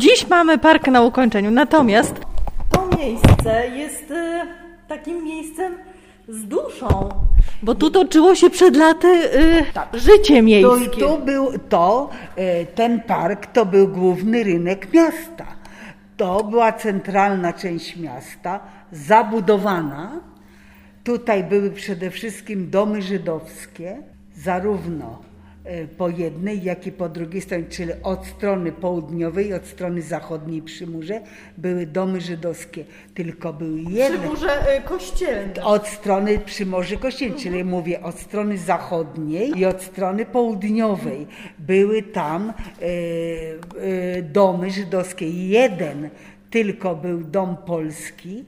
Dziś mamy park na ukończeniu, natomiast to miejsce jest e, takim miejscem z duszą, bo tu toczyło się przed laty e, życie Tu, miejskie. tu był to, e, ten park to był główny rynek miasta. To była centralna część miasta, zabudowana. Tutaj były przede wszystkim domy żydowskie, zarówno po jednej, jak i po drugiej stronie, czyli od strony południowej i od strony zachodniej przy murze były domy żydowskie. Tylko był jeden. Przy murze e, kościelnym. Od strony Przymorza Kościelnej, czyli mówię od strony zachodniej i od strony południowej. Były tam e, e, domy żydowskie. Jeden tylko był dom polski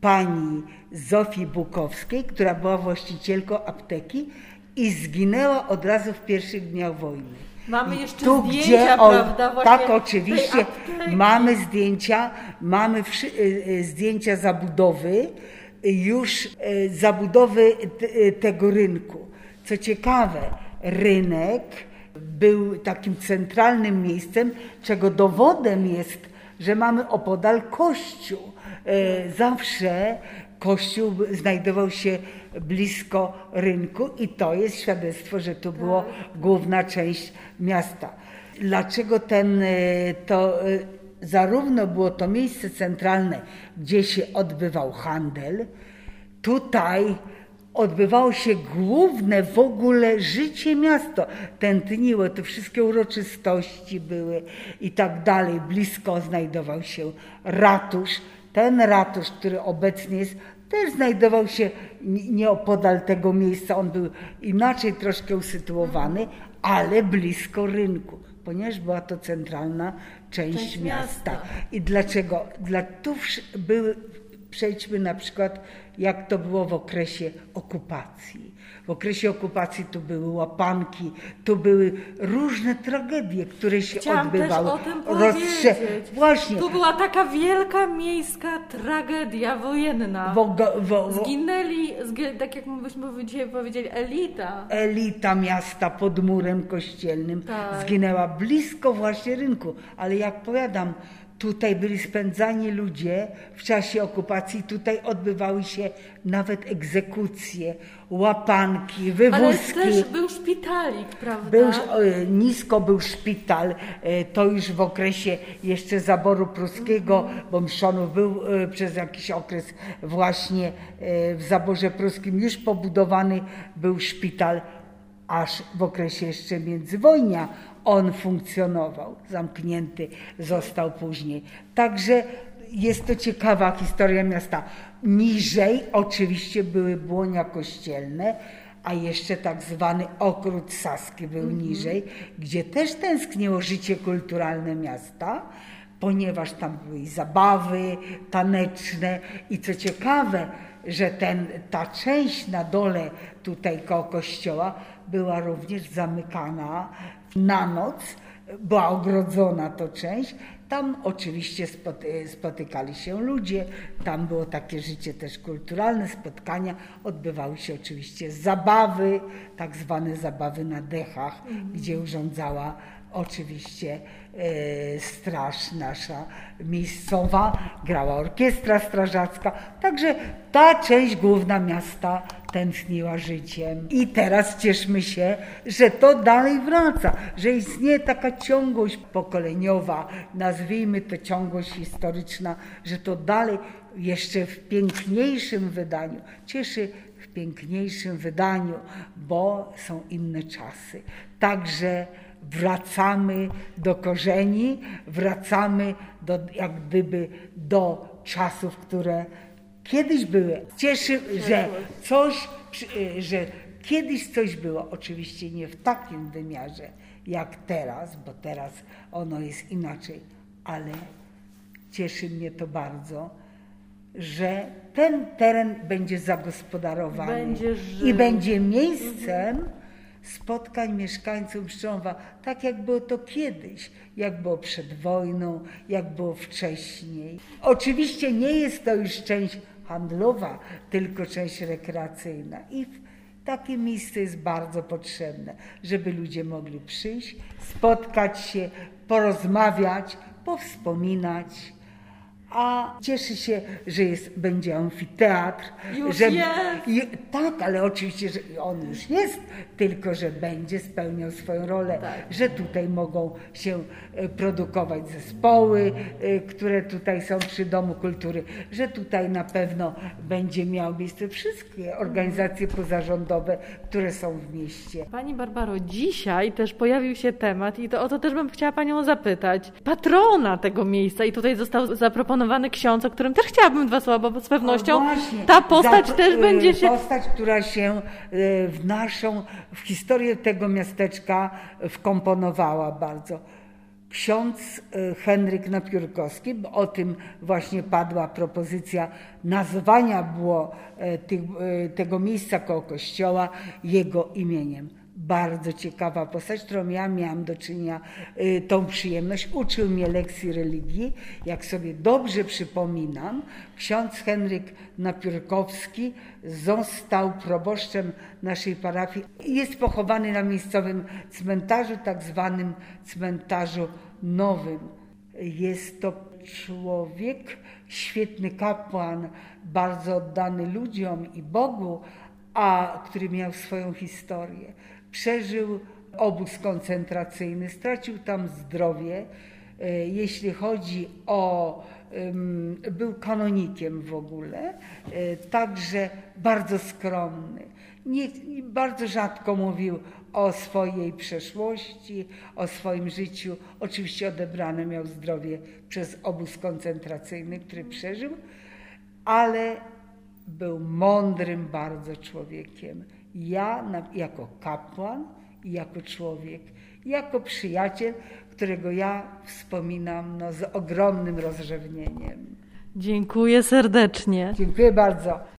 pani Zofii Bukowskiej, która była właścicielką apteki i zginęła od razu w pierwszych dniach wojny. Mamy jeszcze tu, zdjęcia, gdzie on- prawda, właśnie Tak, oczywiście. Mamy zdjęcia, mamy y, y, zdjęcia zabudowy, już y, zabudowy tego rynku. Co ciekawe, rynek był takim centralnym miejscem, czego dowodem jest, że mamy opodal kościół. Zawsze kościół znajdował się blisko rynku i to jest świadectwo, że tu była główna część miasta. Dlaczego ten, e, to e, zarówno było to miejsce centralne, gdzie się odbywał handel, tutaj odbywało się główne w ogóle życie miasta. Tętniło, te wszystkie uroczystości były i tak dalej. Blisko znajdował się ratusz. Ten ratusz, który obecnie jest, też znajdował się nieopodal tego miejsca. On był inaczej troszkę usytuowany, ale blisko rynku, ponieważ była to centralna część, Część miasta. miasta. I dlaczego? Dla, tu były, przejdźmy na przykład, jak to było w okresie okupacji. W okresie okupacji tu były łapanki, tu były różne tragedie, które się Chciałam też odbywały. o tym Rozstrze-. Właśnie. Tu była taka wielka miejska tragedia wojenna. Wo, wo, wo, Zginęli, zgi- tak jak byśmy dzisiaj powiedzieli, elita. elita miasta pod murem kościelnym Tak. zginęła blisko właśnie rynku. Ale jak powiadam, tutaj byli spędzani ludzie w czasie okupacji, tutaj odbywały się nawet egzekucje, łapanki, Ale wywózki. też był szpitalik, prawda? Był, e, nisko był szpital, e, to już w okresie jeszcze zaboru pruskiego, bo Mszonów był e, przez jakiś okres właśnie w zaborze pruskim już pobudowany był szpital, aż w okresie jeszcze międzywojnia on funkcjonował, zamknięty został później. Także jest to ciekawa historia miasta. Niżej oczywiście były błonia kościelne, a jeszcze tak zwany okrót Saski był niżej, gdzie też tęskniło życie kulturalne miasta, ponieważ tam były i zabawy taneczne i co ciekawe, że ten, ta część na dole tutaj koło kościoła była również zamykana na noc, była ogrodzona to część. Tam oczywiście spoty- spotykali się ludzie, tam było takie życie też kulturalne, spotkania, odbywały się oczywiście zabawy, tak zwane zabawy na dechach, gdzie urządzała oczywiście e, straż nasza miejscowa, grała orkiestra strażacka, także ta część główna miasta tętniła życiem. I teraz cieszmy się, że to dalej wraca, że istnieje taka ciągłość pokoleniowa, nazwijmy to ciągłość historyczna, że to dalej jeszcze w piękniejszym wydaniu cieszy w piękniejszym wydaniu, bo są inne czasy. Także wracamy do korzeni, wracamy do, jak gdyby do czasów, które kiedyś były. Cieszy, że coś, y, że kiedyś coś było, oczywiście nie w takim wymiarze jak teraz, bo teraz ono jest inaczej, ale cieszy mnie to bardzo, że ten teren będzie zagospodarowany Będzie i będzie miejscem spotkań mieszkańców Pszcząwa, tak jak było to kiedyś, jak było przed wojną, jak było wcześniej. Oczywiście nie jest to już część handlowa, tylko część rekreacyjna i takie miejsce jest bardzo potrzebne, żeby ludzie mogli przyjść, spotkać się, porozmawiać, powspominać, a cieszy się, że jest, będzie amfiteatr. Już że, jest. i, tak, ale oczywiście, że on już jest, tylko że będzie spełniał swoją rolę, Tak. że tutaj mogą się e, produkować zespoły, e, które tutaj są przy Domu Kultury, że tutaj na pewno będzie miał miejsce wszystkie organizacje pozarządowe, które są w mieście. Pani Barbaro, dzisiaj też pojawił się temat i to o to też bym chciała Panią zapytać. Patrona tego miejsca i tutaj został zaproponowany ksiądz, o którym też chciałabym dwa słowa, bo z pewnością ta postać Zapro- też y, będzie się... Postać, która się y, w naszą, w historię tego miasteczka wkomponowała bardzo. Ksiądz y, Henryk Napiórkowski, bo o tym właśnie padła propozycja nazwania było e, tych, e, tego miejsca koło kościoła jego imieniem. Bardzo ciekawa postać, którą ja miałam do czynienia y, tą przyjemność. Uczył mnie lekcji religii. Jak sobie dobrze przypominam, ksiądz Henryk Napiórkowski został proboszczem naszej parafii jest pochowany na miejscowym cmentarzu, tak zwanym cmentarzu nowym. Jest to człowiek, świetny kapłan, bardzo oddany ludziom i Bogu, a który miał swoją historię. Przeżył obóz koncentracyjny, stracił tam zdrowie. E, Jeśli chodzi o. Był kanonikiem w ogóle, e, także bardzo skromny. Nie- bardzo rzadko mówił o swojej przeszłości, o swoim życiu. Oczywiście odebrane miał zdrowie przez obóz koncentracyjny, który przeżył, ale był mądrym bardzo człowiekiem. Ja jako kapłan i jako człowiek, jako przyjaciel, którego ja wspominam no, z ogromnym rozrzewnieniem. Dziękuję serdecznie. Dziękuję bardzo.